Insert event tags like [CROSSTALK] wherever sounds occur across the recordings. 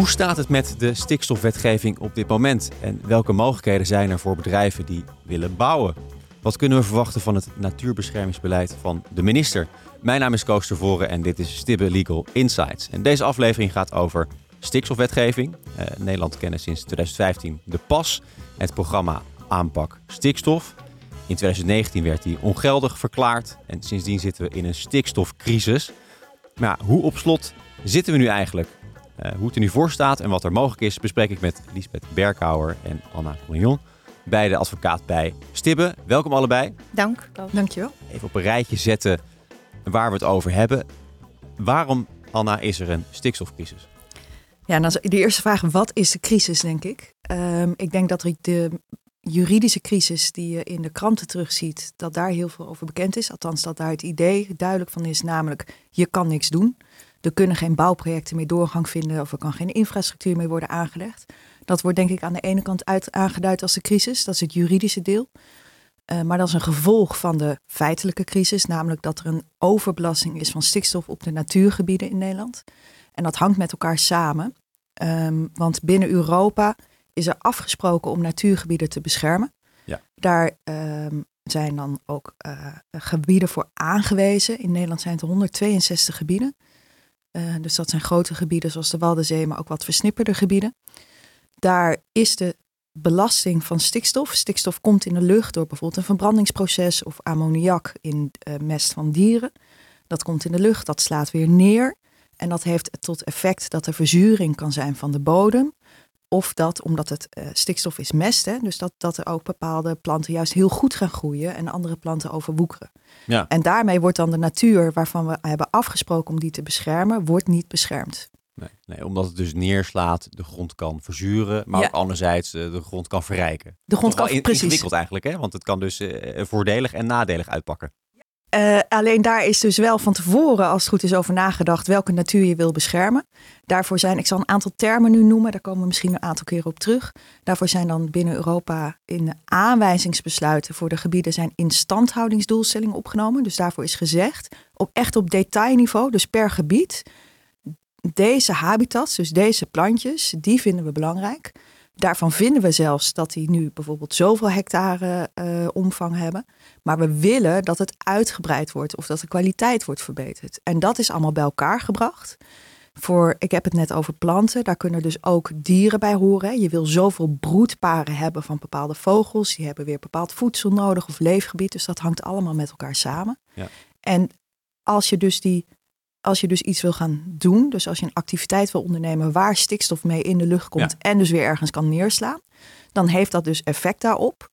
Hoe staat het met de stikstofwetgeving op dit moment? En welke mogelijkheden zijn er voor bedrijven die willen bouwen? Wat kunnen we verwachten van het natuurbeschermingsbeleid van de minister? Mijn naam is Koos Tervoren en dit is Stibbe Legal Insights. En deze aflevering gaat over stikstofwetgeving. Uh, Nederland kennen sinds 2015 de PAS, het programma Aanpak Stikstof. In 2019 werd die ongeldig verklaard en sindsdien zitten we in een stikstofcrisis. Maar hoe op slot zitten we nu eigenlijk? Uh, hoe het er nu voor staat en wat er mogelijk is, bespreek ik met Lisbeth Berkhouwer en Anna Collignon. Beide advocaat bij Stibbe. Welkom allebei. Dank. Dankjewel. Even op een rijtje zetten waar we het over hebben. Waarom, Anna, is er een stikstofcrisis? Ja, nou, de eerste vraag, wat is de crisis, denk ik? Um, ik denk dat de juridische crisis die je in de kranten terugziet, dat daar heel veel over bekend is. Althans, dat daar het idee duidelijk van is, namelijk je kan niks doen. Er kunnen geen bouwprojecten meer doorgang vinden of er kan geen infrastructuur meer worden aangelegd. Dat wordt denk ik aan de ene kant uit, aangeduid als de crisis, dat is het juridische deel. Uh, maar dat is een gevolg van de feitelijke crisis, namelijk dat er een overbelasting is van stikstof op de natuurgebieden in Nederland. En dat hangt met elkaar samen, um, want binnen Europa is er afgesproken om natuurgebieden te beschermen. Ja. Daar um, zijn dan ook uh, gebieden voor aangewezen. In Nederland zijn het 162 gebieden. Uh, dus dat zijn grote gebieden zoals de Waldenzee, maar ook wat versnipperde gebieden. Daar is de belasting van stikstof. Stikstof komt in de lucht door bijvoorbeeld een verbrandingsproces of ammoniak in uh, mest van dieren. Dat komt in de lucht, dat slaat weer neer. En dat heeft tot effect dat er verzuring kan zijn van de bodem. Of dat, omdat het uh, stikstof is mest, hè, dus dat, dat er ook bepaalde planten juist heel goed gaan groeien en andere planten overwoekeren. Ja. En daarmee wordt dan de natuur waarvan we hebben afgesproken om die te beschermen, wordt niet beschermd. Nee, nee omdat het dus neerslaat, de grond kan verzuren, maar Ja. ook anderzijds eh, de grond kan verrijken. De grond kan in- precies. ingewikkeld eigenlijk, hè? want het kan dus eh, voordelig en nadelig uitpakken. Eh, alleen daar is dus wel van tevoren, als het goed is, over nagedacht welke natuur je wil beschermen. Daarvoor zijn, ik zal een aantal termen nu noemen, daar komen we misschien een aantal keren op terug. Daarvoor zijn dan binnen Europa in aanwijzingsbesluiten voor de gebieden zijn instandhoudingsdoelstellingen opgenomen. Dus daarvoor is gezegd, op, echt op detailniveau, dus per gebied, deze habitats, dus deze plantjes, die vinden we belangrijk. Daarvan vinden we zelfs dat die nu bijvoorbeeld zoveel hectare eh, omvang hebben. Maar we willen dat het uitgebreid wordt of dat de kwaliteit wordt verbeterd. En dat is allemaal bij elkaar gebracht. Voor, ik heb het net over planten, daar kunnen dus ook dieren bij horen. hè. Je wil zoveel broedparen hebben van bepaalde vogels. Die hebben weer bepaald voedsel nodig of leefgebied. Dus dat hangt allemaal met elkaar samen. Ja. En als je dus die als je dus iets wil gaan doen, dus als je een activiteit wil ondernemen waar stikstof mee in de lucht komt Ja. en dus weer ergens kan neerslaan, dan heeft dat dus effect daarop.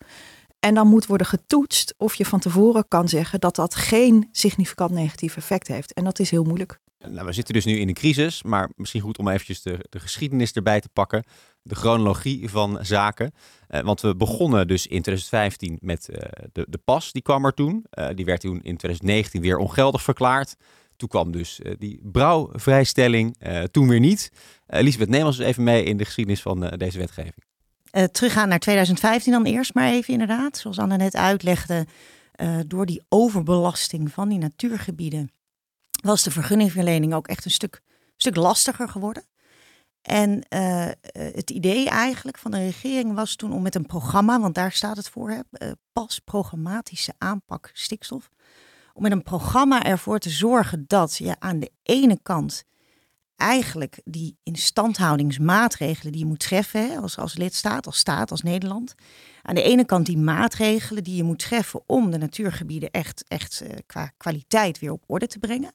En dan moet worden getoetst of je van tevoren kan zeggen dat dat geen significant negatief effect heeft. En dat is heel moeilijk. Nou, we zitten dus nu in een crisis, maar misschien goed om eventjes de, de geschiedenis erbij te pakken. De chronologie van zaken. Eh, want we begonnen dus in 2015 met eh, de, de pas, die kwam er toen. Eh, die werd toen in 2019 weer ongeldig verklaard. Toen kwam dus eh, die brouwvrijstelling, eh, toen weer niet. Eh Elisabeth, neem ons even mee in de geschiedenis van deze wetgeving. Teruggaan naar 2015 dan eerst maar even inderdaad. Zoals Anne net uitlegde, door die overbelasting van die natuurgebieden was de vergunningverlening ook echt een stuk, stuk lastiger geworden. En het idee eigenlijk van de regering was toen om met een programma, want daar staat het voor, hè, pas programmatische aanpak stikstof, om met een programma ervoor te zorgen dat je aan de ene kant eigenlijk die instandhoudingsmaatregelen die je moet treffen hè, als, als lidstaat, als staat, als Nederland. Aan de ene kant die maatregelen die je moet treffen om de natuurgebieden echt, echt eh, qua kwaliteit weer op orde te brengen.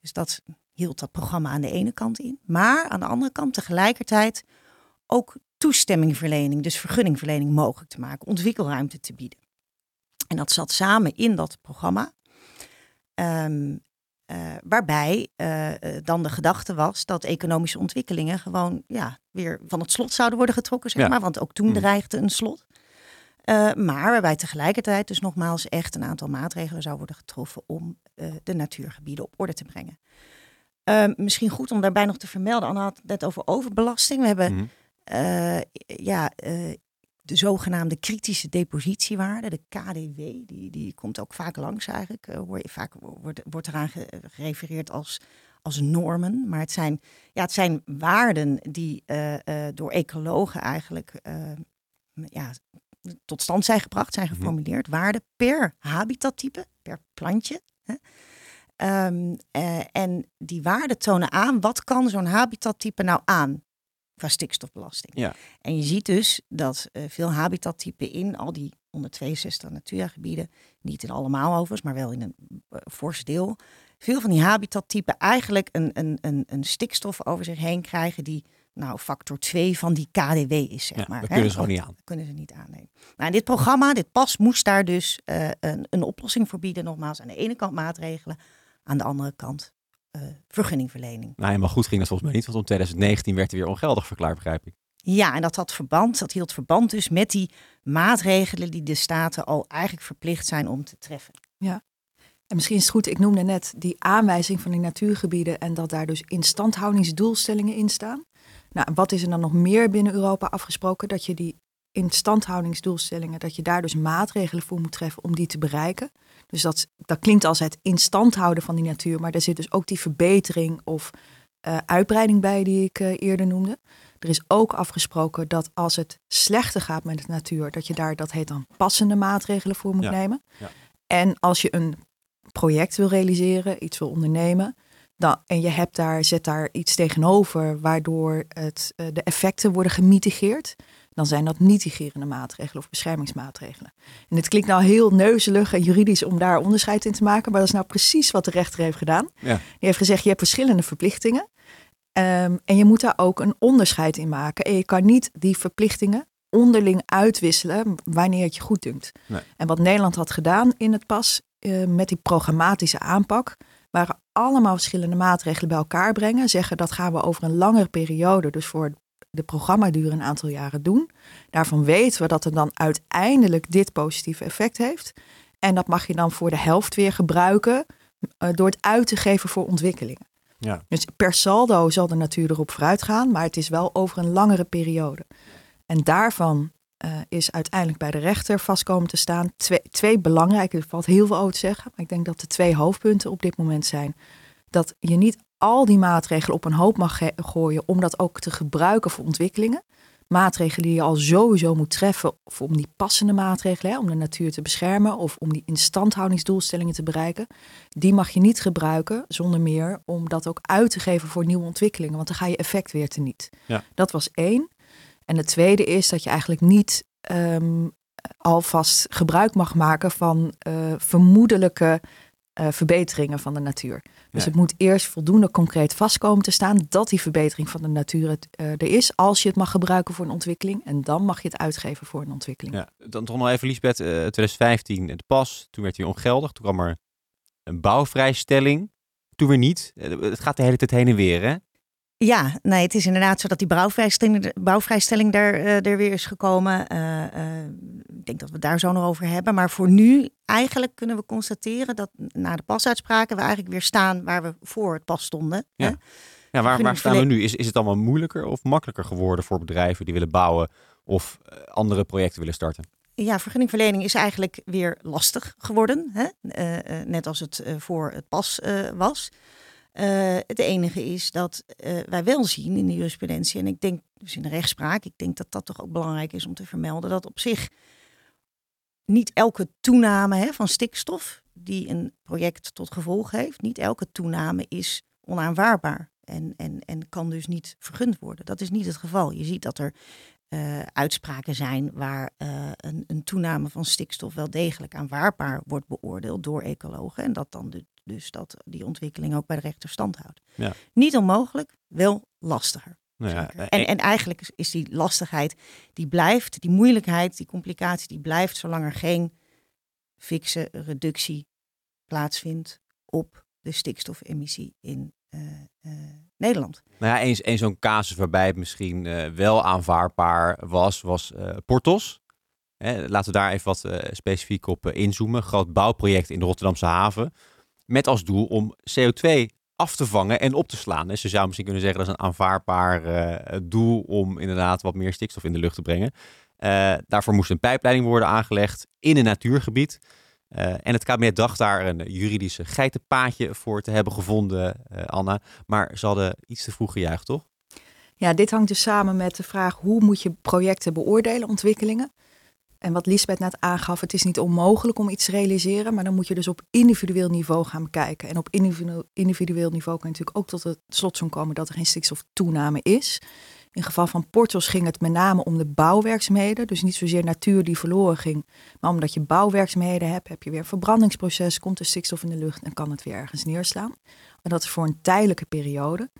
Dus dat hield dat programma aan de ene kant in. Maar aan de andere kant tegelijkertijd ook toestemmingverlening, dus vergunningverlening mogelijk te maken, ontwikkelruimte te bieden. En dat zat samen in dat programma. Ehm, eh, waarbij eh, eh, dan de gedachte was dat economische ontwikkelingen gewoon ja, weer van het slot zouden worden getrokken, zeg Ja. maar. Want ook toen Mm. dreigde een slot. Maar waarbij tegelijkertijd dus nogmaals echt een aantal maatregelen zou worden getroffen om de natuurgebieden op orde te brengen. Ehm, misschien goed om daarbij nog te vermelden, Anne had het net over overbelasting. We hebben eh, ja, de zogenaamde kritische depositiewaarde, de KDW, die, die komt ook vaak langs eigenlijk. Eh, hoor je vaak wordt, wordt eraan ge- gerefereerd als, als normen, maar het zijn, ja, het zijn waarden die door ecologen eigenlijk ja, tot stand zijn gebracht, zijn mhm. geformuleerd. Waarden per habitattype, per plantje. Hè. Ehm, en die waarden tonen aan wat kan zo'n habitattype nou aan qua stikstofbelasting. Ja. En je ziet dus dat uh, veel habitattypen in al die 162 natuurgebieden, niet in allemaal overigens, maar wel in een uh, fors deel, veel van die habitattypen eigenlijk een, een, een, een stikstof over zich heen krijgen die nou factor 2 van die KDW is, zeg maar. Dat kunnen ze gewoon niet aan. Dat kunnen ze niet aannemen. Nou, dit programma, dit pas, moest daar dus uh, een, een oplossing voor bieden. Nogmaals, aan de ene kant maatregelen, aan de andere kant vergunningverlening. Nou, maar goed ging dat volgens mij niet, want om 2019 werd hij weer ongeldig verklaard, begrijp ik. Ja, en dat had verband, dat hield verband dus met die maatregelen die de staten al eigenlijk verplicht zijn om te treffen. Ja. En misschien is het goed, ik noemde net die aanwijzing van die natuurgebieden en dat daar dus instandhoudingsdoelstellingen in staan. Nou, wat is er dan nog meer binnen Europa afgesproken? Dat je die instandhoudingsdoelstellingen, dat je daar dus maatregelen voor moet treffen om die te bereiken. Dus dat, dat klinkt als het in stand houden van die natuur, maar daar zit dus ook die verbetering of uh, uitbreiding bij die ik uh, eerder noemde. Er is ook afgesproken dat als het slechter gaat met de natuur, dat je daar, dat heet dan passende maatregelen voor moet nemen. Ja. En als je een project wil realiseren, iets wil ondernemen, dan, en je hebt daar, zet daar iets tegenover waardoor het, uh, de effecten worden gemitigeerd, dan zijn dat mitigerende maatregelen of beschermingsmaatregelen. En het klinkt nou heel neuzelig en juridisch om daar onderscheid in te maken, maar dat is nou precies wat de rechter heeft gedaan. Ja. Die heeft gezegd, je hebt verschillende verplichtingen um, en je moet daar ook een onderscheid in maken. En je kan niet die verplichtingen onderling uitwisselen wanneer het je goed dunkt. Nee. En wat Nederland had gedaan in het pas uh, met die programmatische aanpak, waren allemaal verschillende maatregelen bij elkaar brengen. Zeggen dat gaan we over een langere periode, dus voor de programmaduur een aantal jaren doen. Daarvan weten we dat het dan uiteindelijk dit positieve effect heeft. En dat mag je dan voor de helft weer gebruiken uh, door het uit te geven voor ontwikkelingen. Ja. Dus per saldo zal de natuur erop vooruit gaan, maar het is wel over een langere periode. En daarvan uh, is uiteindelijk bij de rechter vast komen te staan twee, twee belangrijke, er valt heel veel over te zeggen, maar ik denk dat de twee hoofdpunten op dit moment zijn dat je niet al die maatregelen op een hoop mag gooien om dat ook te gebruiken voor ontwikkelingen. Maatregelen die je al sowieso moet treffen om die passende maatregelen, hè, om de natuur te beschermen of om die instandhoudingsdoelstellingen te bereiken, die mag je niet gebruiken zonder meer om dat ook uit te geven voor nieuwe ontwikkelingen, want dan ga je effect weer teniet. Ja. Dat was één. En het tweede is dat je eigenlijk niet um, alvast gebruik mag maken van uh, vermoedelijke uh, verbeteringen van de natuur. Dus het moet eerst voldoende concreet vastkomen te staan dat die verbetering van de natuur het, uh, er is, als je het mag gebruiken voor een ontwikkeling. En dan mag je het uitgeven voor een ontwikkeling. Ja, dan toch nog even, Lisbeth, uh, 2015 het pas, toen werd hij ongeldig. Toen kwam er een bouwvrijstelling. Toen weer niet. Het gaat de hele tijd heen en weer, hè? Ja, nee, het is inderdaad zo dat die bouwvrijstelling, bouwvrijstelling er, uh, er weer is gekomen. Uh, uh, ik denk dat we het daar zo nog over hebben. Maar voor nu eigenlijk kunnen we constateren dat na de pasuitspraken we eigenlijk weer staan waar we voor het pas stonden. Ja, ja waar, waar staan we nu? Is, is het allemaal moeilijker of makkelijker geworden voor bedrijven die willen bouwen of andere projecten willen starten? Ja, vergunningverlening is eigenlijk weer lastig geworden. Hè? net als het voor het pas was. Uh, het enige is dat uh, wij wel zien in de jurisprudentie, en ik denk dus in de rechtspraak, ik denk dat dat toch ook belangrijk is om te vermelden, dat op zich niet elke toename hè, van stikstof die een project tot gevolg heeft, niet elke toename is onaanvaardbaar en, en, en kan dus niet vergund worden. Dat is niet het geval. Je ziet dat er uh, uitspraken zijn waar een, een, toename van stikstof wel degelijk aanvaardbaar wordt beoordeeld door ecologen. En dat dan de, dus dat die ontwikkeling ook bij de rechter stand houdt. Ja. Niet onmogelijk, wel lastiger. Nou ja, en, eh, en eigenlijk is die lastigheid, die blijft, die moeilijkheid, die complicatie, die blijft zolang er geen fikse reductie plaatsvindt op de stikstofemissie in uh, uh, Nederland. Nou ja, eens, eens zo'n casus waarbij het misschien uh, wel aanvaardbaar was, was Portos. Hè, laten we daar even wat specifiek op inzoomen. Groot bouwproject in de Rotterdamse haven. Met als doel om CO2 af te vangen en op te slaan. Dus je zou misschien kunnen zeggen dat is een aanvaardbaar uh, doel om inderdaad wat meer stikstof in de lucht te brengen. Uh, daarvoor moest een pijpleiding worden aangelegd in een natuurgebied. en het kabinet dacht daar een juridische geitenpaadje voor te hebben gevonden, Anna. Maar ze hadden iets te vroeg gejuicht, toch? Ja, dit hangt dus samen met de vraag hoe moet je projecten beoordelen, ontwikkelingen. En wat Lisbeth net aangaf, het is niet onmogelijk om iets te realiseren, maar dan moet je dus op individueel niveau gaan bekijken. En op individueel niveau kan je natuurlijk ook tot het slotsom komen dat er geen stikstoftoename is. In geval van Portos ging het met name om de bouwwerkzaamheden. Dus niet zozeer natuur die verloren ging. Maar omdat je bouwwerkzaamheden hebt, heb je weer een verbrandingsproces. Komt de stikstof in de lucht en kan het weer ergens neerslaan. En dat is voor een tijdelijke periode.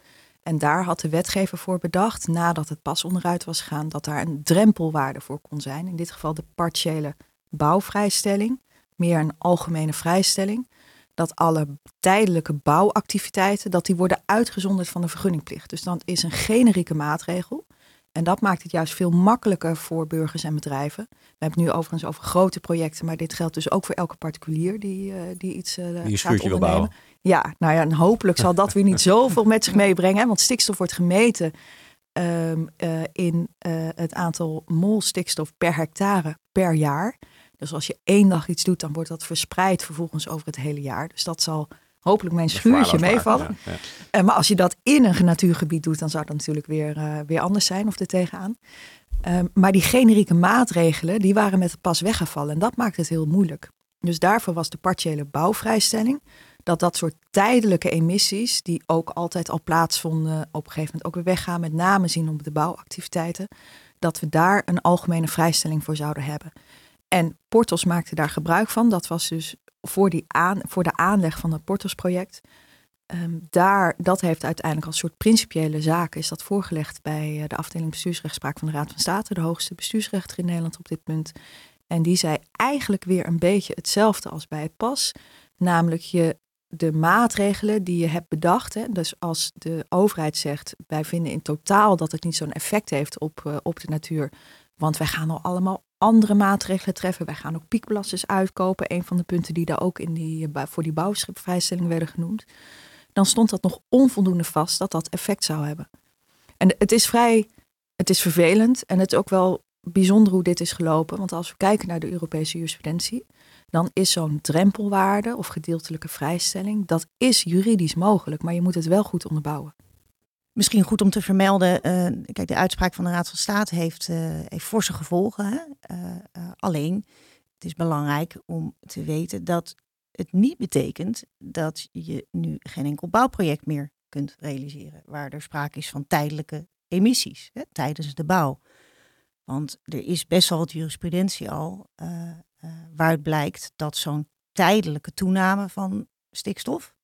En daar had de wetgever voor bedacht, nadat het pas onderuit was gegaan, dat daar een drempelwaarde voor kon zijn. In dit geval de partiële bouwvrijstelling, meer een algemene vrijstelling. Dat alle tijdelijke bouwactiviteiten, dat die worden uitgezonderd van de vergunningplicht. Dus dat is een generieke maatregel. En dat maakt het juist veel makkelijker voor burgers en bedrijven. We hebben het nu overigens over grote projecten, maar dit geldt dus ook voor elke particulier die, uh, die iets uh, die gaat ondernemen. Wil bouwen. Ja, nou ja, en hopelijk zal dat weer niet [LAUGHS] zoveel met zich meebrengen. Want stikstof wordt gemeten um, uh, in het aantal mol stikstof per hectare per jaar. Dus als je één dag iets doet, dan wordt dat verspreid vervolgens over het hele jaar. Dus dat zal hopelijk mijn schuurtje meevallen. Ja, ja. maar als je dat in een natuurgebied doet, dan zou dat natuurlijk weer, uh, weer anders zijn of er tegenaan. Um, maar die generieke maatregelen, die waren met het pas weggevallen. En dat maakt het heel moeilijk. Dus daarvoor was de partiële bouwvrijstelling. Dat dat soort tijdelijke emissies, die ook altijd al plaatsvonden, op een gegeven moment ook weer weggaan, met name zien op de bouwactiviteiten, dat we daar een algemene vrijstelling voor zouden hebben. En Portos maakte daar gebruik van. Dat was dus voor, die aan, voor de aanleg van het Portos-project. Um, daar, dat heeft uiteindelijk als soort principiële zaak is dat voorgelegd bij eh, de afdeling bestuursrechtspraak van de Raad van State, de hoogste bestuursrechter in Nederland op dit punt. En die zei eigenlijk weer een beetje hetzelfde als bij het pas. Namelijk je de maatregelen die je hebt bedacht. Hè, dus als de overheid zegt, wij vinden in totaal dat het niet zo'n effect heeft op, uh, op de natuur. Want wij gaan al allemaal andere maatregelen treffen. Wij gaan ook piekbelasters uitkopen. Een van de punten die daar ook in die, eh, voor die bouwschipvrijstelling werden genoemd. Dan stond dat nog onvoldoende vast dat dat effect zou hebben. En het is vrij, het is vervelend en het is ook wel bijzonder hoe dit is gelopen. Want als we kijken naar de Europese jurisprudentie, dan is zo'n drempelwaarde of gedeeltelijke vrijstelling, dat is juridisch mogelijk, maar je moet het wel goed onderbouwen. Misschien goed om te vermelden, uh, kijk, de uitspraak van de Raad van State heeft, uh, forse gevolgen. Uh, alleen, het is belangrijk om te weten dat het niet betekent dat je nu geen enkel bouwproject meer kunt realiseren, waar er sprake is van tijdelijke emissies hè, tijdens de bouw. Want er is best wel wat jurisprudentie al waaruit blijkt dat zo'n tijdelijke toename van stikstof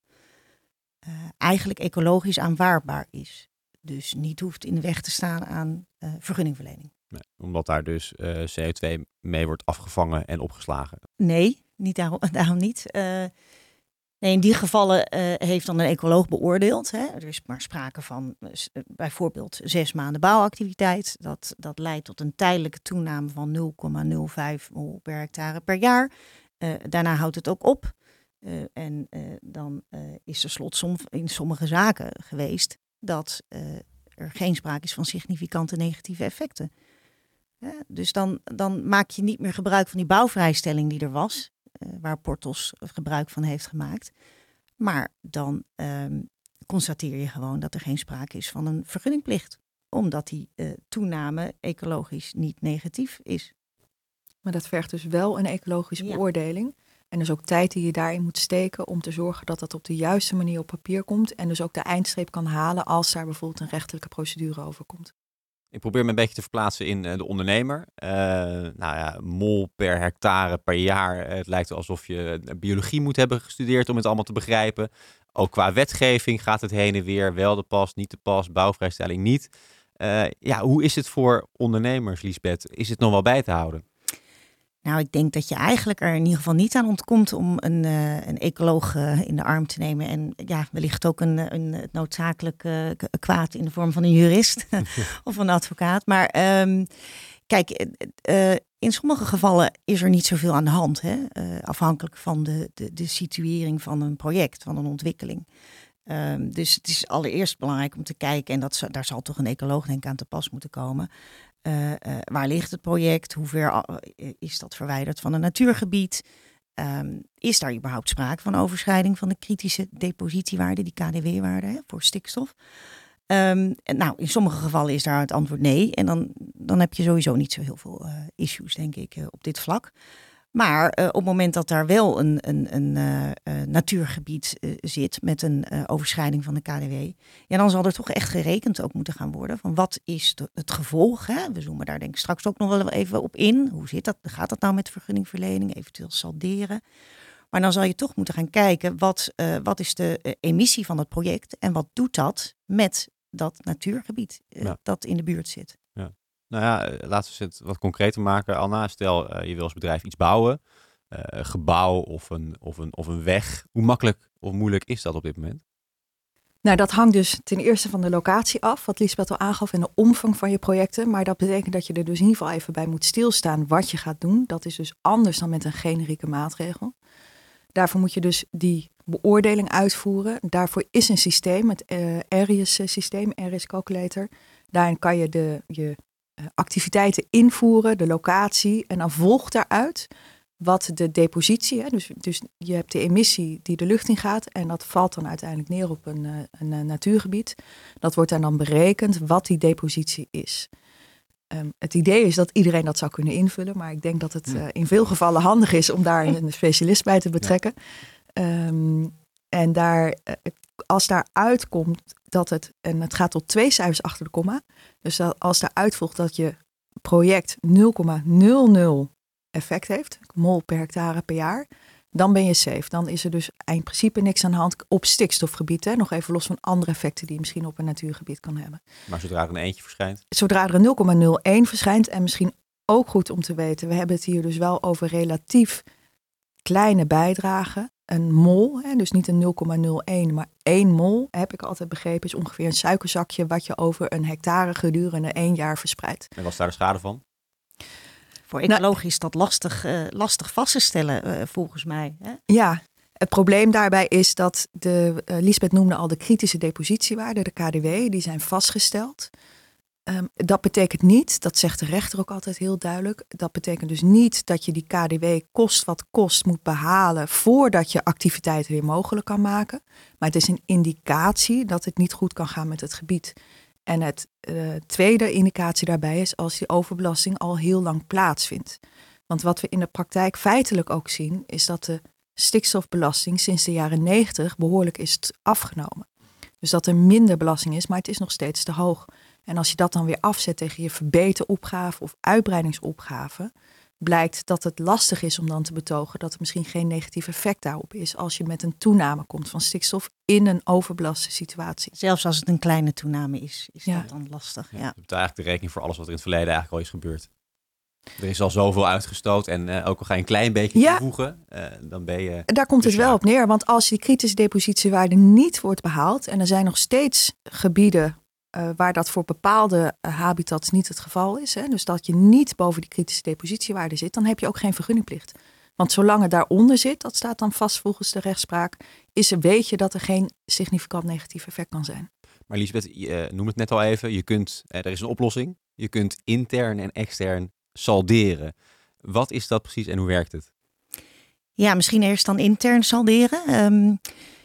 uh, eigenlijk ecologisch aanvaardbaar is. Dus niet hoeft in de weg te staan aan uh, vergunningverlening. Nee, omdat daar dus uh, CO2 mee wordt afgevangen en opgeslagen. Nee, niet daarom, [LAUGHS] daarom niet. Nee, in die gevallen heeft dan een ecoloog beoordeeld. Hè. Er is maar sprake van bijvoorbeeld zes maanden bouwactiviteit. Dat, dat leidt tot een tijdelijke toename van 0,05 mol per hectare per jaar. daarna houdt het ook op. En dan is er slotsom in sommige zaken geweest dat er geen sprake is van significante negatieve effecten. Dus dan, dan maak je niet meer gebruik van die bouwvrijstelling die er was, waar Portos gebruik van heeft gemaakt. Maar dan ehm, constateer je gewoon dat er geen sprake is van een vergunningplicht, omdat die toename ecologisch niet negatief is. Maar dat vergt dus wel een ecologische beoordeling. En dus ook tijd die je daarin moet steken om te zorgen dat dat op de juiste manier op papier komt. En dus ook de eindstreep kan halen als daar bijvoorbeeld een rechtelijke procedure over komt. Ik probeer me een beetje te verplaatsen in uh, de ondernemer. Uh, nou ja, mol per hectare per jaar. Het lijkt alsof je biologie moet hebben gestudeerd om het allemaal te begrijpen. Ook qua wetgeving gaat het heen en weer. Wel de pas, niet de pas, bouwvrijstelling niet. Ja, hoe is het voor ondernemers, Liesbeth? Is het nog wel bij te houden? Nou, ik denk dat je eigenlijk er in ieder geval niet aan ontkomt om een, uh, een ecoloog uh, in de arm te nemen. En ja, wellicht ook een, een het noodzakelijke uh, kwaad in de vorm van een jurist [LAUGHS] of een advocaat. Maar um, kijk, in sommige gevallen is er niet zoveel aan de hand. Hè? afhankelijk van de, de, de situering van een project, van een ontwikkeling. Um, dus het is allereerst belangrijk om te kijken, en dat, daar zal toch een ecoloog denk ik aan te pas moeten komen. Uh, uh, waar ligt het project? Hoe ver uh, is dat verwijderd van een natuurgebied? ehm, is daar überhaupt sprake van overschrijding van de kritische depositiewaarde, die KDW-waarde voor stikstof? En nou, in sommige gevallen is daar het antwoord nee. En dan, dan heb je sowieso niet zo heel veel issues, denk ik, op dit vlak. Maar uh, op het moment dat daar wel een, een, een uh, natuurgebied uh, zit met een overschrijding van de KDW, ja, dan zal er toch echt gerekend ook moeten gaan worden van wat is de, het gevolg. Hè? We zoomen daar denk ik straks ook nog wel even op in. Hoe zit dat? Gaat dat nou met vergunningverlening? Eventueel salderen. Maar dan zal je toch moeten gaan kijken wat, wat is de emissie van het project en wat doet dat met dat natuurgebied ja. dat in de buurt zit. Nou ja, eh, laten we het wat concreter maken. Anna, stel uh, je wil als bedrijf iets bouwen. Uh, een gebouw of een, of, een, of een weg. Hoe makkelijk of moeilijk is dat op dit moment? Nou, dat hangt dus ten eerste van de locatie af, wat Lisbeth al aangaf, en de omvang van je projecten. Maar dat betekent dat je er dus in ieder geval even bij moet stilstaan wat je gaat doen. Dat is dus anders dan met een generieke maatregel. Daarvoor moet je dus die beoordeling uitvoeren. Daarvoor is een systeem, het uh, ARIES systeem, ARIES Calculator. Daarin kan je de, je eh, activiteiten invoeren, de locatie. En dan volgt daaruit wat de depositie, hè, dus, dus je hebt de emissie die de lucht in gaat en dat valt dan uiteindelijk neer op een, eh, een, een natuurgebied. Dat wordt dan berekend wat die depositie is. Ehm, het idee is dat iedereen dat zou kunnen invullen, maar ik denk dat het uh, in veel gevallen handig is om daar een specialist bij te betrekken. Ja. Um, en daar, als daar uitkomt dat het, en het gaat tot twee cijfers achter de komma. Dus dat als daaruit volgt dat je project 0,00 effect heeft, mol per hectare per jaar, dan ben je safe. Dan is er dus in principe niks aan de hand op stikstofgebied. Hè? Nog even los van andere effecten die je misschien op een natuurgebied kan hebben. Maar zodra er een eentje verschijnt? Zodra er een 0,01 verschijnt en misschien ook goed om te weten, we hebben het hier dus wel over relatief kleine bijdragen een mol, hè, dus niet een 0,01, maar 1 mol, heb ik altijd begrepen, is ongeveer een suikerzakje wat je over een hectare gedurende één jaar verspreidt. En wat is daar de schade van? Voor nou, ecologisch is dat lastig, uh, lastig vast te stellen, uh, volgens mij. Hè? Ja, het probleem daarbij is dat de, uh, Lisbeth noemde al de kritische depositiewaarden, de KDW, die zijn vastgesteld. Um, dat betekent niet, dat zegt de rechter ook altijd heel duidelijk, dat betekent dus niet dat je die KDW kost wat kost moet behalen voordat je activiteiten weer mogelijk kan maken. Maar het is een indicatie dat het niet goed kan gaan met het gebied. En het uh, tweede indicatie daarbij is als die overbelasting al heel lang plaatsvindt. Want wat we in de praktijk feitelijk ook zien, is dat de stikstofbelasting sinds de jaren 90 behoorlijk is afgenomen. Dus dat er minder belasting is, maar het is nog steeds te hoog. En als je dat dan weer afzet tegen je verbeteropgave of uitbreidingsopgave, blijkt dat het lastig is om dan te betogen dat er misschien geen negatief effect daarop is als je met een toename komt van stikstof in een overbelaste situatie. Zelfs als het een kleine toename is, is dat dan lastig. Ja, ja. Je hebt eigenlijk de rekening voor alles wat er in het verleden eigenlijk al is gebeurd. Er is al zoveel uitgestoot en uh, ook al ga je een klein beetje ja, toevoegen, uh, dan ben je... Daar komt het wel op neer, want als die kritische depositiewaarde niet wordt behaald en er zijn nog steeds gebieden uh, waar dat voor bepaalde uh, habitats niet het geval is, hè, dus dat je niet boven die kritische depositiewaarde zit, dan heb je ook geen vergunningplicht. Want zolang het daaronder zit, dat staat dan vast volgens de rechtspraak, is er, weet je dat er geen significant negatief effect kan zijn. Maar Lisbeth, je noem het net al even, je kunt, er is een oplossing. Je kunt intern en extern salderen. Wat is dat precies en hoe werkt het? Ja, misschien eerst dan intern salderen. Um, het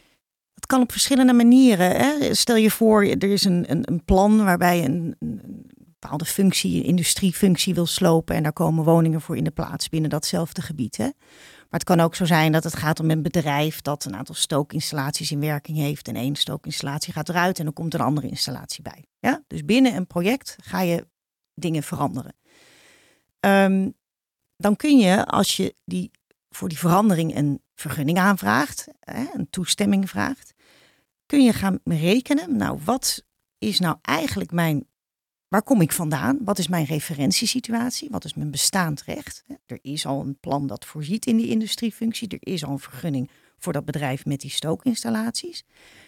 kan op verschillende manieren. Hè? Stel je voor, er is een, een, een plan waarbij een, een, bepaalde functie, industriefunctie wil slopen en daar komen woningen voor in de plaats binnen datzelfde gebied. Hè? Maar het kan ook zo zijn dat het gaat om een bedrijf dat een aantal stookinstallaties in werking heeft en één stookinstallatie gaat eruit en dan komt een andere installatie bij. Ja? Dus binnen een project ga je dingen veranderen. Um, dan kun je, als je die, voor die verandering een vergunning aanvraagt, een toestemming vraagt, kun je gaan rekenen, nou wat is nou eigenlijk mijn, waar kom ik vandaan? Wat is mijn referentiesituatie? Wat is mijn bestaand recht? Er is al een plan dat voorziet in die industriefunctie, er is al een vergunning voor dat bedrijf met die stookinstallaties.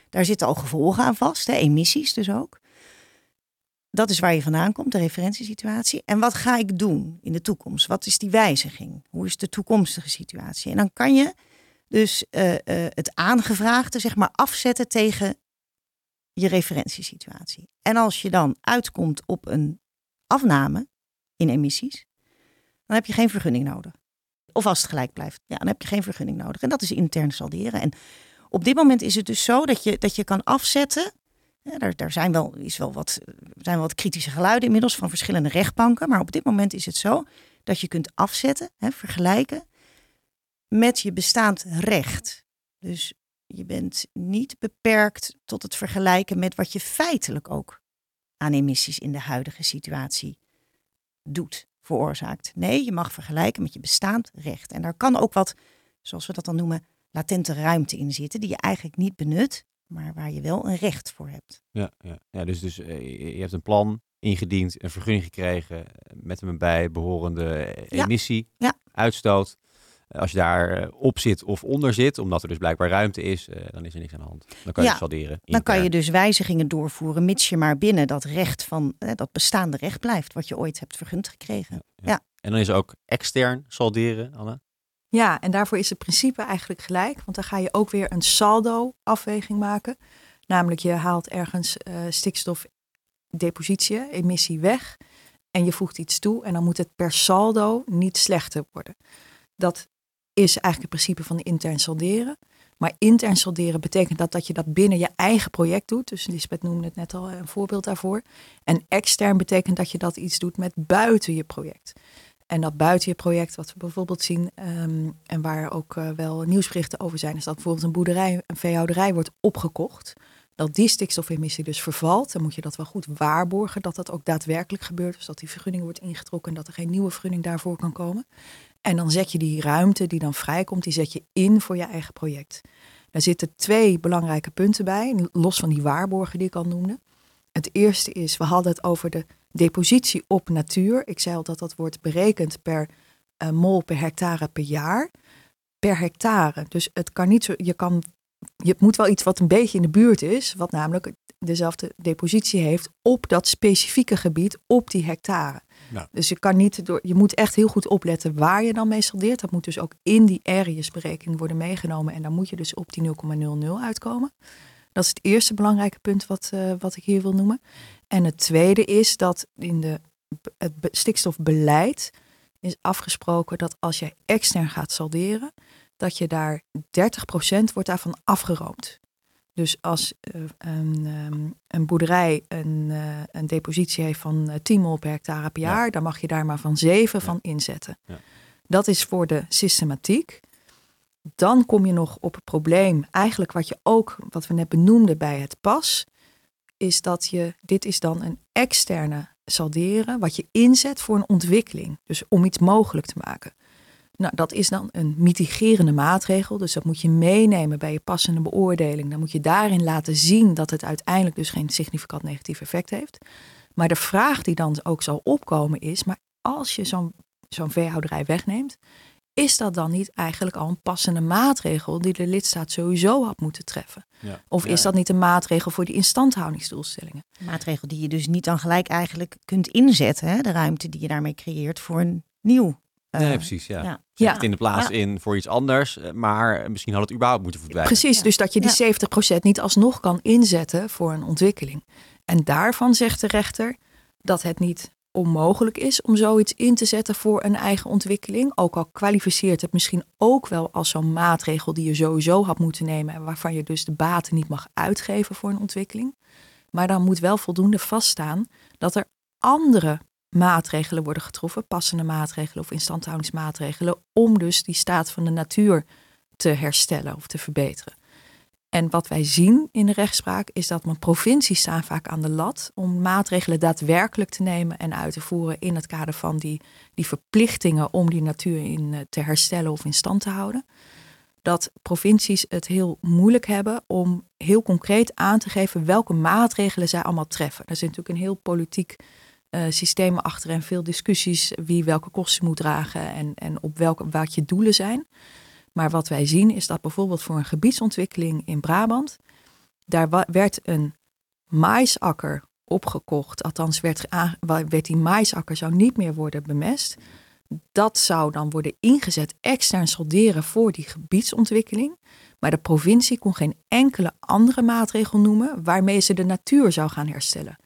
Daar zitten al gevolgen aan vast, hè, emissies dus ook. Dat is waar je vandaan komt, de referentiesituatie. En wat ga ik doen in de toekomst? Wat is die wijziging? Hoe is de toekomstige situatie? En dan kan je dus uh, uh, het aangevraagde zeg maar afzetten tegen je referentiesituatie. En als je dan uitkomt op een afname in emissies, dan heb je geen vergunning nodig. Of als het gelijk blijft. Ja, dan heb je geen vergunning nodig. En dat is intern salderen. En op dit moment is het dus zo dat je, dat je kan afzetten. Ja, daar zijn, wel, is wel wat, zijn wel wat kritische geluiden inmiddels van verschillende rechtbanken. Maar op dit moment is het zo dat je kunt afzetten, hè, vergelijken met je bestaand recht. Dus je bent niet beperkt tot het vergelijken met wat je feitelijk ook aan emissies in de huidige situatie doet, veroorzaakt. Nee, je mag vergelijken met je bestaand recht. En daar kan ook wat, zoals we dat dan noemen, latente ruimte in zitten, die je eigenlijk niet benut, maar waar je wel een recht voor hebt. Ja, ja. ja dus, dus eh, je hebt een plan ingediend, een vergunning gekregen met een bij behorende emissie, Ja. uitstoot. Als je daar eh, op zit of onder zit, omdat er dus blijkbaar ruimte is, eh, dan is er niks aan de hand. Dan kan je Ja, salderen. Dan kan je dus wijzigingen doorvoeren, mits je maar binnen dat recht van eh, dat bestaande recht blijft, wat je ooit hebt vergund gekregen. Ja. En dan is er ook extern salderen, Anne. Ja, en daarvoor is het principe eigenlijk gelijk. Want dan ga je ook weer een saldo-afweging maken. Namelijk je haalt ergens eh stikstofdepositie, emissie weg. En je voegt iets toe. En dan moet het per saldo niet slechter worden. Dat is eigenlijk het principe van intern salderen. Maar intern salderen betekent dat, dat je dat binnen je eigen project doet. Dus Lisbeth noemde het net al een voorbeeld daarvoor. En extern betekent dat je dat iets doet met buiten je project. En dat buiten je project, wat we bijvoorbeeld zien, ehm, en waar ook eh, wel nieuwsberichten over zijn, is dat bijvoorbeeld een boerderij, een veehouderij wordt opgekocht. Dat die stikstofemissie dus vervalt. Dan moet je dat wel goed waarborgen dat dat ook daadwerkelijk gebeurt. Dus dat die vergunning wordt ingetrokken en dat er geen nieuwe vergunning daarvoor kan komen. En dan zet je die ruimte die dan vrijkomt, die zet je in voor je eigen project. Daar zitten twee belangrijke punten bij, los van die waarborgen die ik al noemde. Het eerste is, we hadden het over de depositie op natuur. Ik zei al dat dat wordt berekend per eh, mol per hectare per jaar. Per hectare. Dus het kan niet zo, je kan, je moet wel iets wat een beetje in de buurt is, wat namelijk dezelfde depositie heeft op dat specifieke gebied op die hectare. Dus je kan niet door, je moet echt heel goed opletten waar je dan mee saldeert. Dat moet dus ook in die areas-berekening worden meegenomen. En dan moet je dus op die 0,00 uitkomen. Dat is het eerste belangrijke punt wat, eh, wat ik hier wil noemen. En het tweede is dat in de, het be- stikstofbeleid is afgesproken dat als je extern gaat salderen, dat je daar 30% wordt daarvan afgeroomd. Dus als eh, een, ehm, een boerderij een, eh, een depositie heeft van eh, 10 mol per hectare per Ja. jaar, dan mag je daar maar van 7 Ja. van inzetten. Ja. Dat is voor de systematiek. Dan kom je nog op het probleem, eigenlijk wat je ook, wat we net benoemden bij het pas, is dat je, dit is dan een externe salderen, wat je inzet voor een ontwikkeling. Dus om iets mogelijk te maken. Nou, dat is dan een mitigerende maatregel. Dus dat moet je meenemen bij je passende beoordeling. Dan moet je daarin laten zien dat het uiteindelijk dus geen significant negatief effect heeft. Maar de vraag die dan ook zal opkomen is, maar als je zo'n zo'n veehouderij wegneemt, is dat dan niet eigenlijk al een passende maatregel die de lidstaat sowieso had moeten treffen? Ja. Of Ja, is dat niet een maatregel voor die instandhoudingsdoelstellingen? Een maatregel die je dus niet dan gelijk eigenlijk kunt inzetten, hè? de ruimte die je daarmee creëert voor een nieuw. Eh, Nee, precies. Ja. ja. Zet Ja. het in de plaats Ja. in voor iets anders, eh, maar misschien had het überhaupt moeten verdwijnen. Precies, Ja. dus dat je die Ja. 70% niet alsnog kan inzetten voor een ontwikkeling. En daarvan zegt de rechter dat het niet onmogelijk is om zoiets in te zetten voor een eigen ontwikkeling. Ook al kwalificeert het misschien ook wel als zo'n maatregel die je sowieso had moeten nemen en waarvan je dus de baten niet mag uitgeven voor een ontwikkeling. Maar dan moet wel voldoende vaststaan dat er andere maatregelen worden getroffen, passende maatregelen of instandhoudingsmaatregelen, om dus die staat van de natuur te herstellen of te verbeteren. En wat wij zien in de rechtspraak is dat mijn provincies staan vaak aan de lat om maatregelen daadwerkelijk te nemen en uit te voeren in het kader van die, die verplichtingen om die natuur in, eh, te herstellen of in stand te houden. Dat provincies het heel moeilijk hebben om heel concreet aan te geven welke maatregelen zij allemaal treffen. Er zit natuurlijk een heel politiek eh, systeem achter en veel discussies wie welke kosten moet dragen en, en op welke wat je doelen zijn. Maar wat wij zien is dat bijvoorbeeld voor een gebiedsontwikkeling in Brabant, daar werd een maisakker opgekocht. Althans, werd, werd die maisakker zou niet meer worden bemest. Dat zou dan worden ingezet extern solderen voor die gebiedsontwikkeling. Maar de provincie kon geen enkele andere maatregel noemen waarmee ze de natuur zou gaan herstellen.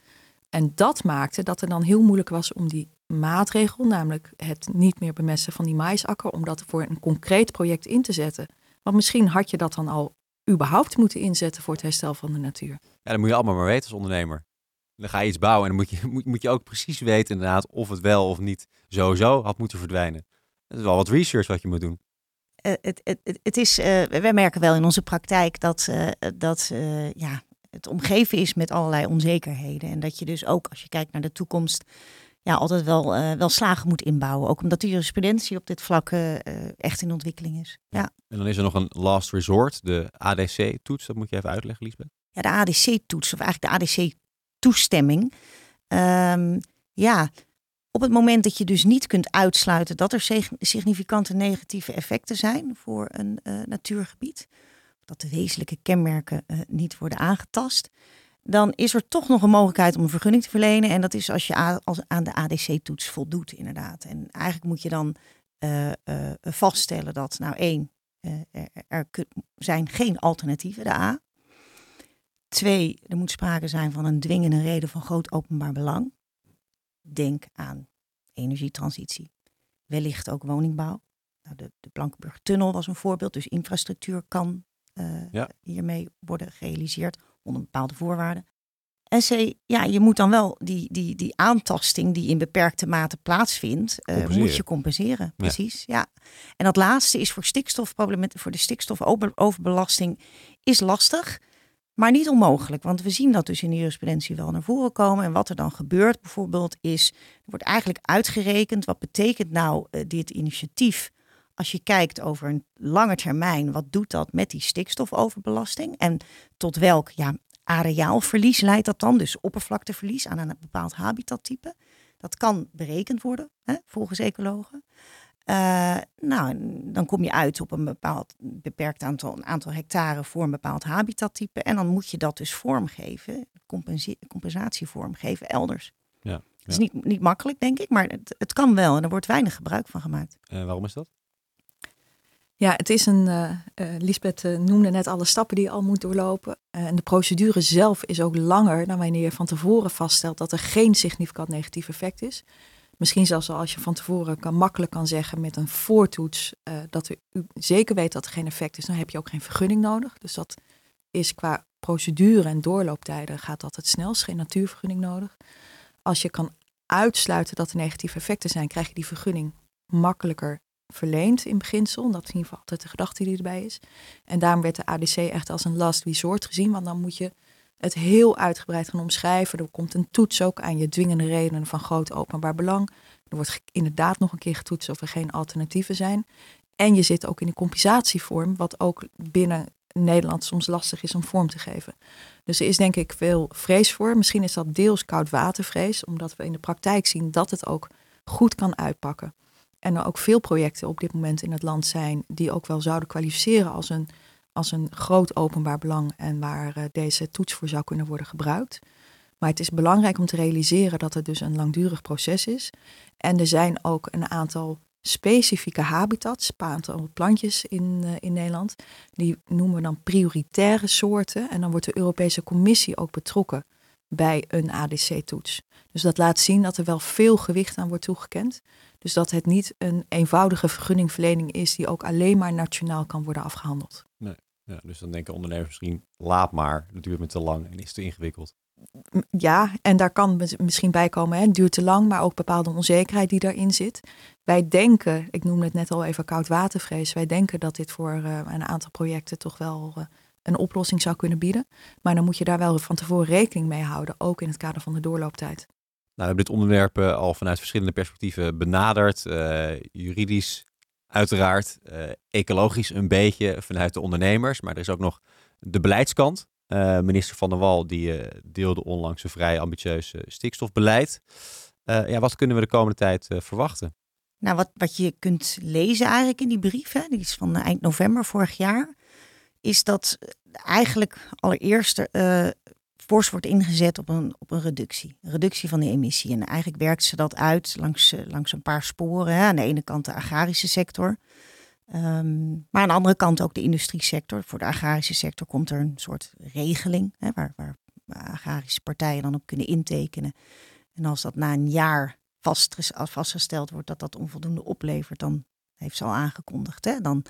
En dat maakte dat het dan heel moeilijk was om die maatregel, namelijk het niet meer bemesten van die maisakker, om dat voor een concreet project in te zetten. Want misschien had je dat dan al überhaupt moeten inzetten voor het herstel van de natuur. Ja, dat moet je allemaal maar weten als ondernemer. Dan ga je iets bouwen en dan moet je, [LAUGHS] moet, moet je ook precies weten inderdaad of het wel of niet sowieso had moeten verdwijnen. Dat is wel wat research wat je moet doen. Uh, het, het, het is, uh, wij merken wel in onze praktijk dat, uh, dat ja, het omgeven is met allerlei onzekerheden. En dat je dus ook als je kijkt naar de toekomst ja, altijd wel, wel slagen moet inbouwen. Ook omdat de jurisprudentie op dit vlak echt in ontwikkeling is. Ja. En dan is er nog een last resort, de ADC-toets. Dat moet je even uitleggen, Lisbeth. Ja, de ADC-toets, of eigenlijk de ADC-toestemming. Um, ja, op het moment dat je dus niet kunt uitsluiten dat er significante negatieve effecten zijn voor een uh, natuurgebied, dat de wezenlijke kenmerken uh, niet worden aangetast, dan is er toch nog een mogelijkheid om een vergunning te verlenen. En dat is als je aan de ADC-toets voldoet, inderdaad. En eigenlijk moet je dan uh, vaststellen dat, nou één, er, er zijn geen alternatieven, de A. Twee, er moet sprake zijn van een dwingende reden van groot openbaar belang. Denk aan energietransitie. Wellicht ook woningbouw. Nou, de, de Blankenburg-tunnel was een voorbeeld. Dus infrastructuur kan uh, hiermee worden gerealiseerd onder bepaalde voorwaarden. En C, ja, je moet dan wel die, die, die aantasting die in beperkte mate plaatsvindt, uh, moet je compenseren. Precies, ja. En dat laatste is voor stikstofproblemen, voor de stikstofoverbelasting is lastig. Maar niet onmogelijk, want we zien dat dus in de jurisprudentie wel naar voren komen. En wat er dan gebeurt bijvoorbeeld is, er wordt eigenlijk uitgerekend, wat betekent nou uh, dit initiatief als je kijkt over een lange termijn, wat doet dat met die stikstofoverbelasting? En tot welk ja, areaalverlies leidt dat dan? Dus oppervlakteverlies aan een bepaald habitattype. Dat kan berekend worden, hè, volgens ecologen. Uh, nou, dan kom je uit op een bepaald beperkt aantal, een aantal hectare voor een bepaald habitattype. En dan moet je dat dus vormgeven, compensatie vormgeven elders. Ja, ja. Dat is niet, niet makkelijk, denk ik, maar het, het kan wel en er wordt weinig gebruik van gemaakt. En waarom is dat? Ja, het is een. Uh, Lisbeth noemde net alle stappen die je al moet doorlopen. en de procedure zelf is ook langer dan wanneer je van tevoren vaststelt dat er geen significant negatief effect is. Misschien zelfs al als je van tevoren kan, makkelijk kan zeggen met een voortoets dat u zeker weet dat er geen effect is, dan heb je ook geen vergunning nodig. Dus dat is qua procedure en doorlooptijden gaat dat het snelst, geen natuurvergunning nodig. Als je kan uitsluiten dat er negatieve effecten zijn, krijg je die vergunning makkelijker verleend in beginsel. Dat is in ieder geval altijd de gedachte die erbij is. En daarom werd de ADC echt als een last resort gezien, want dan moet je het heel uitgebreid gaan omschrijven. Er komt een toets ook aan je dwingende redenen van groot openbaar belang. Er wordt inderdaad nog een keer getoetst of er geen alternatieven zijn. En je zit ook in een compensatievorm, wat ook binnen Nederland soms lastig is om vorm te geven. Dus er is denk ik veel vrees voor. Misschien is dat deels koudwatervrees, omdat we in de praktijk zien dat het ook goed kan uitpakken. En er ook veel projecten op dit moment in het land zijn die ook wel zouden kwalificeren als een als een groot openbaar belang en waar uh, deze toets voor zou kunnen worden gebruikt. Maar het is belangrijk om te realiseren dat het dus een langdurig proces is. En er zijn ook een aantal specifieke habitats, aantal plantjes in, uh, in Nederland. Die noemen we dan prioritaire soorten. En dan wordt de Europese Commissie ook betrokken bij een ADC-toets. Dus dat laat zien dat er wel veel gewicht aan wordt toegekend. Dus dat het niet een eenvoudige vergunningverlening is die ook alleen maar nationaal kan worden afgehandeld. Nee. Ja, dus dan denken ondernemers misschien, laat maar, het duurt me te lang en is te ingewikkeld. Ja, en daar kan misschien bij komen, hè, het duurt te lang, maar ook bepaalde onzekerheid die daarin zit. Wij denken, ik noemde het net al even koudwatervrees, wij denken dat dit voor uh, een aantal projecten toch wel uh, een oplossing zou kunnen bieden. Maar dan moet je daar wel van tevoren rekening mee houden, ook in het kader van de doorlooptijd. Nou, we hebben dit onderwerp uh, al vanuit verschillende perspectieven benaderd. juridisch, uiteraard uh, ecologisch een beetje vanuit de ondernemers. Maar er is ook nog de beleidskant. Minister Van der Wal die, deelde onlangs een vrij ambitieus stikstofbeleid. ja, wat kunnen we de komende tijd verwachten? Nou, wat, wat je kunt lezen eigenlijk in die brief, hè, die is van eind november vorig jaar, is dat eigenlijk allereerst fors wordt ingezet op een, op een reductie. Een reductie van de emissie. En eigenlijk werkt ze dat uit langs, eh, langs een paar sporen. Aan de ene kant de agrarische sector. Um, maar aan de andere kant ook de industriesector. Voor de agrarische sector komt er een soort regeling. Hè, waar, waar agrarische partijen dan op kunnen intekenen. En als dat na een jaar vast, vastgesteld wordt dat dat onvoldoende oplevert, dan heeft ze al aangekondigd. Hè? Dan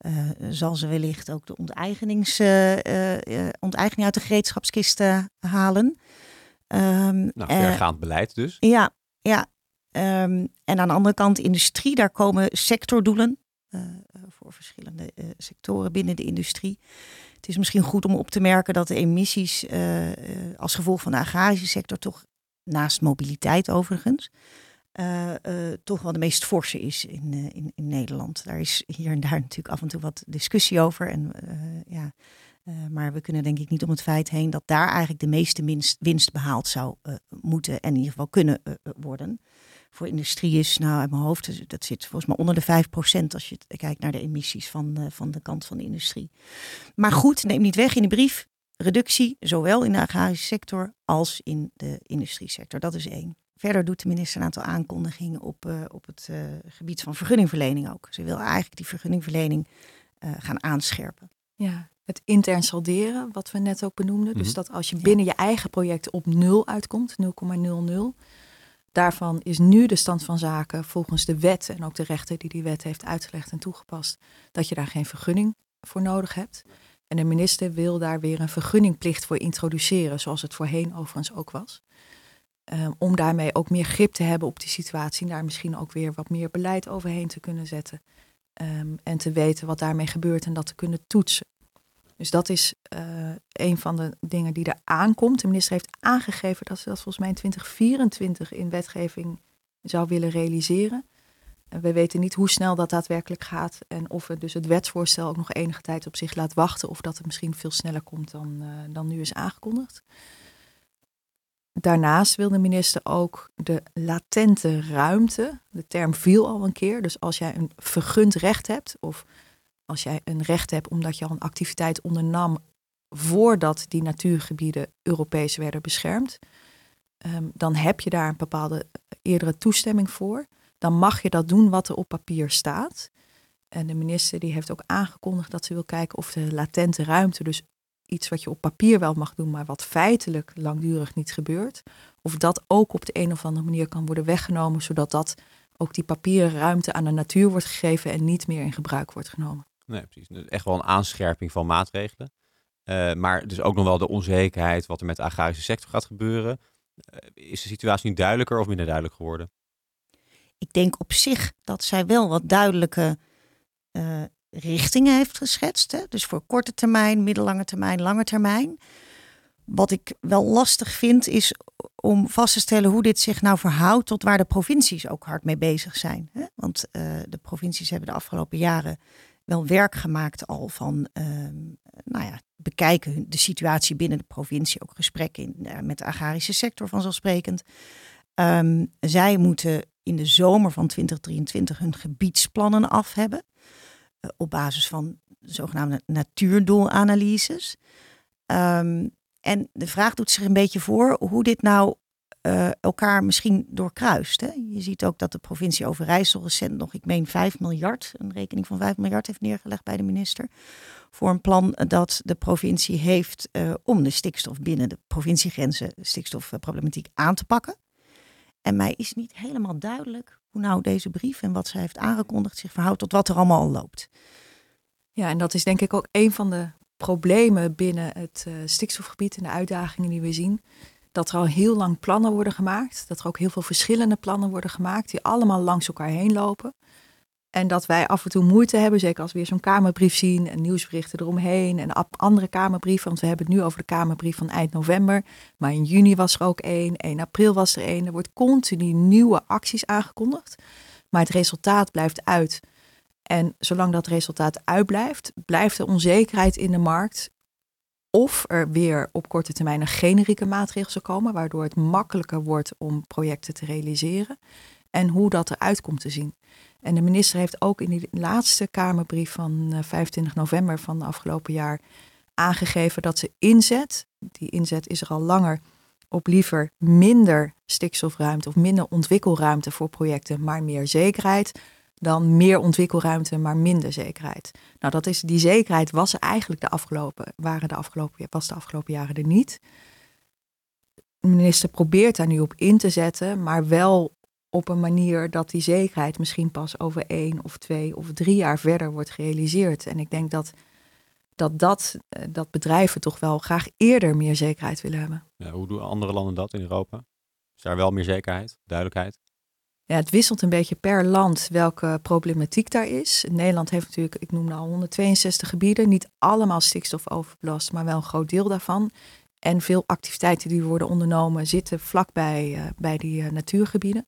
uh, zal ze wellicht ook de onteigenings, uh, onteigening uit de gereedschapskist halen. Um, nou, vergaand beleid dus. Ja, ja. Um, en aan de andere kant, industrie, daar komen sectordoelen voor verschillende sectoren binnen de industrie. Het is misschien goed om op te merken dat de emissies als gevolg van de agrarische sector toch naast mobiliteit overigens, uh, uh, toch wel de meest forse is in, uh, in, in, Nederland. Daar is hier en daar [LAUGHS] natuurlijk af en toe wat discussie over. En, ja, maar we kunnen denk ik niet om het feit heen dat daar eigenlijk de meeste winst, winst behaald zou moeten en in ieder geval kunnen worden. Voor industrie is, nou uit mijn hoofd, dat zit volgens mij onder de 5% als je kijkt naar de emissies van, van de kant van de industrie. Maar goed, neem niet weg in de brief reductie, zowel in de agrarische sector als in de industriesector. Dat is één. Verder doet de minister een aantal aankondigingen op, uh, op het uh, gebied van vergunningverlening ook. Ze wil eigenlijk die vergunningverlening uh, gaan aanscherpen. Ja, het intern salderen, wat we net ook benoemden. Mm -hmm. Dus dat als je binnen je eigen project op nul uitkomt, 0,00. Daarvan is nu de stand van zaken volgens de wet en ook de rechter die die wet heeft uitgelegd en toegepast, dat je daar geen vergunning voor nodig hebt. En de minister wil daar weer een vergunningplicht voor introduceren, zoals het voorheen overigens ook was. Um, om daarmee ook meer grip te hebben op die situatie en daar misschien ook weer wat meer beleid overheen te kunnen zetten. Um, en te weten wat daarmee gebeurt en dat te kunnen toetsen. Dus dat is uh, een van de dingen die er aankomt. De minister heeft aangegeven dat ze dat volgens mij in 2024 in wetgeving zou willen realiseren. We weten niet hoe snel dat daadwerkelijk gaat en of het dus het wetsvoorstel ook nog enige tijd op zich laat wachten of dat het misschien veel sneller komt dan, uh, dan nu is aangekondigd. Daarnaast wil de minister ook de latente ruimte, de term viel al een keer, dus als jij een vergund recht hebt of als jij een recht hebt omdat je al een activiteit ondernam voordat die natuurgebieden Europees werden beschermd, um, dan heb je daar een bepaalde eerdere toestemming voor dan mag je dat doen wat er op papier staat. En de minister die heeft ook aangekondigd dat ze wil kijken of de latente ruimte, dus iets wat je op papier wel mag doen, maar wat feitelijk langdurig niet gebeurt, of dat ook op de een of andere manier kan worden weggenomen, zodat dat ook die papieren ruimte aan de natuur wordt gegeven en niet meer in gebruik wordt genomen. Nee, precies. Dus echt wel een aanscherping van maatregelen. Uh, maar dus ook nog wel de onzekerheid wat er met de agrarische sector gaat gebeuren. Uh, is de situatie nu duidelijker of minder duidelijk geworden? ik denk op zich dat zij wel wat duidelijke uh, richtingen heeft geschetst. Hè? Dus voor korte termijn, middellange termijn, lange termijn. Wat ik wel lastig vind is om vast te stellen hoe dit zich nou verhoudt tot waar de provincies ook hard mee bezig zijn. Hè? Want uh, de provincies hebben de afgelopen jaren wel werk gemaakt al van uh, nou ja, bekijken de situatie binnen de provincie, ook gesprekken uh, met de agrarische sector vanzelfsprekend. Um, zij moeten in de zomer van 2023 hun gebiedsplannen af hebben. Uh, op basis van zogenaamde natuurdoelanalyses. Um, en de vraag doet zich een beetje voor hoe dit nou uh, elkaar misschien doorkruist. Hè? Je ziet ook dat de provincie Overijssel recent nog, ik meen 5 miljard, een rekening van 5 miljard heeft neergelegd bij de minister. Voor een plan dat de provincie heeft uh, om de stikstof binnen de provinciegrenzen, stikstofproblematiek aan te pakken. En mij is niet helemaal duidelijk hoe nou deze brief en wat zij heeft aangekondigd zich verhoudt tot wat er allemaal al loopt. Ja, en dat is denk ik ook een van de problemen binnen het uh, stikstofgebied en de uitdagingen die we zien. Dat er al heel lang plannen worden gemaakt. Dat er ook heel veel verschillende plannen worden gemaakt die allemaal langs elkaar heen lopen. En dat wij af en toe moeite hebben, zeker als we weer zo'n Kamerbrief zien en nieuwsberichten eromheen en andere Kamerbrieven. Want we hebben het nu over de Kamerbrief van eind november. Maar in juni was er ook één, 1 april was er één. Er wordt continu nieuwe acties aangekondigd. Maar het resultaat blijft uit. En zolang dat resultaat uitblijft, blijft er onzekerheid in de markt. Of er weer op korte termijn een generieke maatregel zal komen, waardoor het makkelijker wordt om projecten te realiseren. En hoe dat eruit komt te zien. En de minister heeft ook in die laatste Kamerbrief van 25 eh, november van afgelopen jaar aangegeven dat ze inzet, die inzet is er al langer, op liever minder stikstofruimte of minder ontwikkelruimte voor projecten, maar meer zekerheid, dan meer ontwikkelruimte, maar minder zekerheid. Nou, dat is, die zekerheid was eigenlijk de afgelopen, waren de afgelopen, was de afgelopen jaren er niet. De minister probeert daar nu op in te zetten, maar wel op een manier dat die zekerheid misschien pas over één of twee of drie jaar verder wordt gerealiseerd. En ik denk dat dat, dat, eh, dat bedrijven toch wel graag eerder meer zekerheid willen hebben. Ja, hoe doen andere landen dat in Europa? Is daar wel meer zekerheid, duidelijkheid? Ja, het wisselt een beetje per land welke problematiek daar is. Nederland heeft natuurlijk, ik noemde al 162 gebieden, niet allemaal stikstofoverbelast, maar wel een groot deel daarvan. En veel activiteiten die worden ondernomen zitten vlakbij uh, bij die uh, natuurgebieden.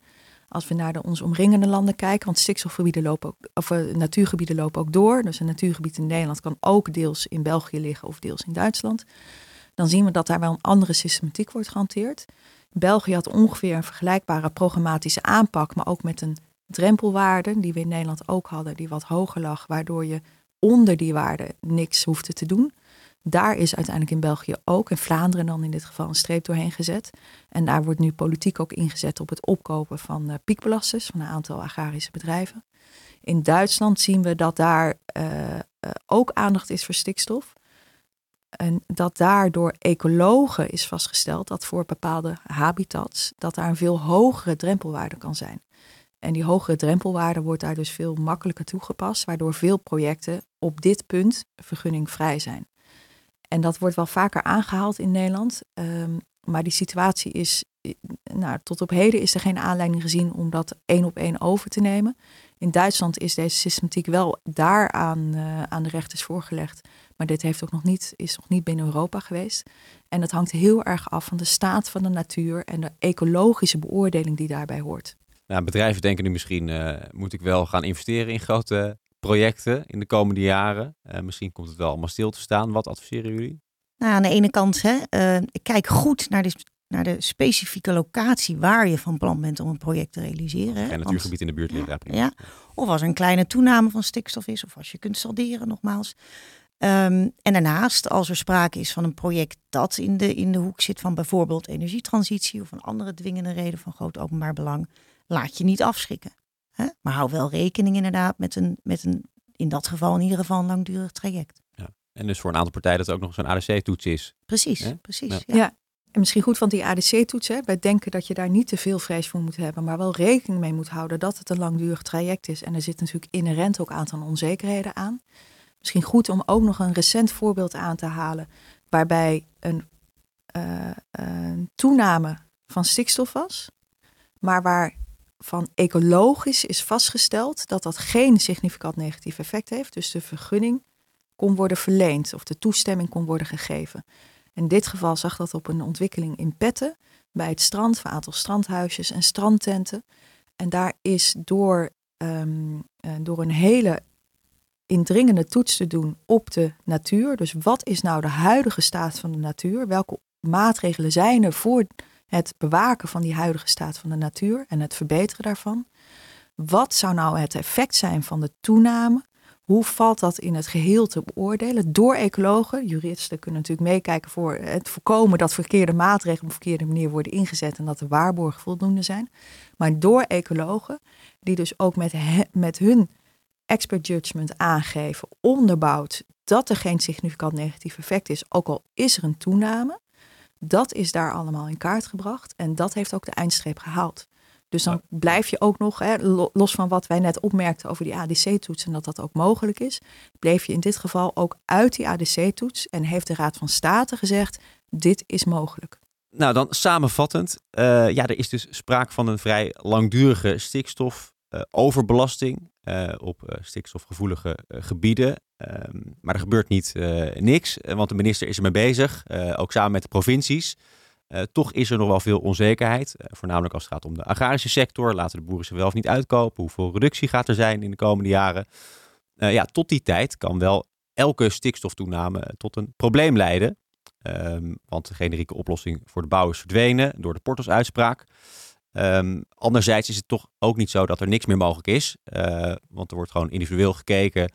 Als we naar de ons omringende landen kijken, want stikstofgebieden lopen ook, of uh, natuurgebieden lopen ook door. Dus een natuurgebied in Nederland kan ook deels in België liggen of deels in Duitsland. Dan zien we dat daar wel een andere systematiek wordt gehanteerd. België had ongeveer een vergelijkbare programmatische aanpak, maar ook met een drempelwaarde, die we in Nederland ook hadden, die wat hoger lag, waardoor je onder die waarde niks hoefde te doen. Daar is uiteindelijk in België ook, in Vlaanderen dan in dit geval, een streep doorheen gezet. En daar wordt nu politiek ook ingezet op het opkopen van uh, piekbelasters van een aantal agrarische bedrijven. In Duitsland zien we dat daar uh, uh, ook aandacht is voor stikstof. En dat daardoor ecologen is vastgesteld dat voor bepaalde habitats dat daar een veel hogere drempelwaarde kan zijn. En die hogere drempelwaarde wordt daar dus veel makkelijker toegepast, waardoor veel projecten op dit punt vergunningvrij zijn. En dat wordt wel vaker aangehaald in Nederland. Um, maar die situatie is, nou, tot op heden is er geen aanleiding gezien om dat één op één over te nemen. In Duitsland is deze systematiek wel daaraan uh, aan de rechters voorgelegd. Maar dit heeft ook nog niet, is nog niet binnen Europa geweest. En dat hangt heel erg af van de staat van de natuur en de ecologische beoordeling die daarbij hoort. Nou, bedrijven denken nu misschien, uh, moet ik wel gaan investeren in grote projecten in de komende jaren? Uh, misschien komt het wel allemaal stil te staan. Wat adviseren jullie? Nou, aan de ene kant, hè, uh, kijk goed naar de, naar de specifieke locatie waar je van plan bent om een project te realiseren. Natuurgebied in de buurt ligt. Ja, ja, Of als er een kleine toename van stikstof is, of als je kunt salderen, nogmaals. Um, en daarnaast, als er sprake is van een project dat in de, in de hoek zit van bijvoorbeeld energietransitie of een andere dwingende reden van groot openbaar belang, laat je niet afschrikken. Hè? Maar hou wel rekening inderdaad met een, met een, in dat geval in ieder geval een langdurig traject. Ja. En dus voor een aantal partijen dat het ook nog zo'n ADC-toets is. Precies, Hè? precies. Ja. ja. En misschien goed van die ADC-toets. Wij denken dat je daar niet te veel vrees voor moet hebben, maar wel rekening mee moet houden dat het een langdurig traject is. En er zit natuurlijk inherent ook een aantal onzekerheden aan. Misschien goed om ook nog een recent voorbeeld aan te halen, waarbij een, uh, een toename van stikstof was, maar waar van ecologisch is vastgesteld dat dat geen significant negatief effect heeft. Dus de vergunning kon worden verleend of de toestemming kon worden gegeven. In dit geval zag dat op een ontwikkeling in Petten bij het strand, een aantal strandhuisjes en strandtenten. En daar is door, um, uh, door een hele indringende toets te doen op de natuur. Dus wat is nou de huidige staat van de natuur? Welke maatregelen zijn er voor het bewaken van die huidige staat van de natuur en het verbeteren daarvan? Wat zou nou het effect zijn van de toename? Hoe valt dat in het geheel te beoordelen door ecologen? Juristen kunnen natuurlijk meekijken voor het voorkomen dat verkeerde maatregelen op verkeerde manier worden ingezet en dat de waarborgen voldoende zijn. Maar door ecologen, die dus ook met, met hun expert judgment aangeven, onderbouwd dat er geen significant negatief effect is, ook al is er een toename. Dat is daar allemaal in kaart gebracht en dat heeft ook de eindstreep gehaald. Dus dan ja. blijf je ook nog, hè, los van wat wij net opmerkten over die ADC-toets en dat dat ook mogelijk is, bleef je in dit geval ook uit die ADC-toets en heeft de Raad van State gezegd, dit is mogelijk. Nou, dan samenvattend, uh, ja, er is dus sprake van een vrij langdurige stikstof uh, overbelasting uh, op stikstofgevoelige gebieden. Um, maar er gebeurt niet niks, want de minister is ermee bezig, ook samen met de provincies. Uh, toch is er nog wel veel onzekerheid. Voornamelijk als het gaat om de agrarische sector. Laten de boeren zich wel of niet uitkopen? Hoeveel reductie gaat er zijn in de komende jaren? Ja, tot die tijd kan wel elke stikstoftoename tot een probleem leiden. Um, want de generieke oplossing voor de bouw is verdwenen door de Portos-uitspraak. Um, anderzijds is het toch ook niet zo dat er niks meer mogelijk is. want er wordt gewoon individueel gekeken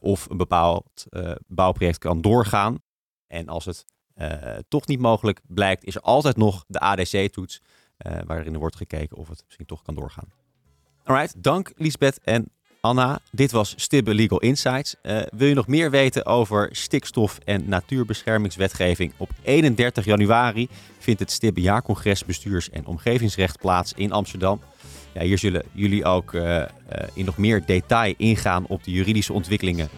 of een bepaald bouwproject kan doorgaan. En als het uh, toch niet mogelijk blijkt, is er altijd nog de ADC-toets. Waarin er wordt gekeken of het misschien toch kan doorgaan. Alright, dank Lisbeth en Anna. Dit was Stibbe Legal Insights. Wil je nog meer weten over stikstof- en natuurbeschermingswetgeving? Op 31 januari vindt het Stibbe Jaarcongres Bestuurs- en Omgevingsrecht plaats in Amsterdam. Ja, hier zullen jullie ook uh, in nog meer detail ingaan op de juridische ontwikkelingen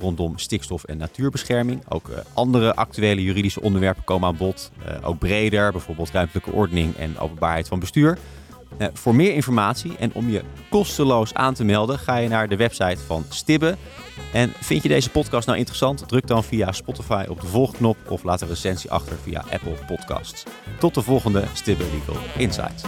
rondom stikstof en natuurbescherming. Ook uh, andere actuele juridische onderwerpen komen aan bod. ook breder, bijvoorbeeld ruimtelijke ordening en openbaarheid van bestuur. voor meer informatie en om je kosteloos aan te melden, ga je naar de website van Stibbe. En vind je deze podcast nou interessant? Druk dan via Spotify op de volgknop of laat een recensie achter via Apple Podcasts. Tot de volgende Stibbe Legal Insights.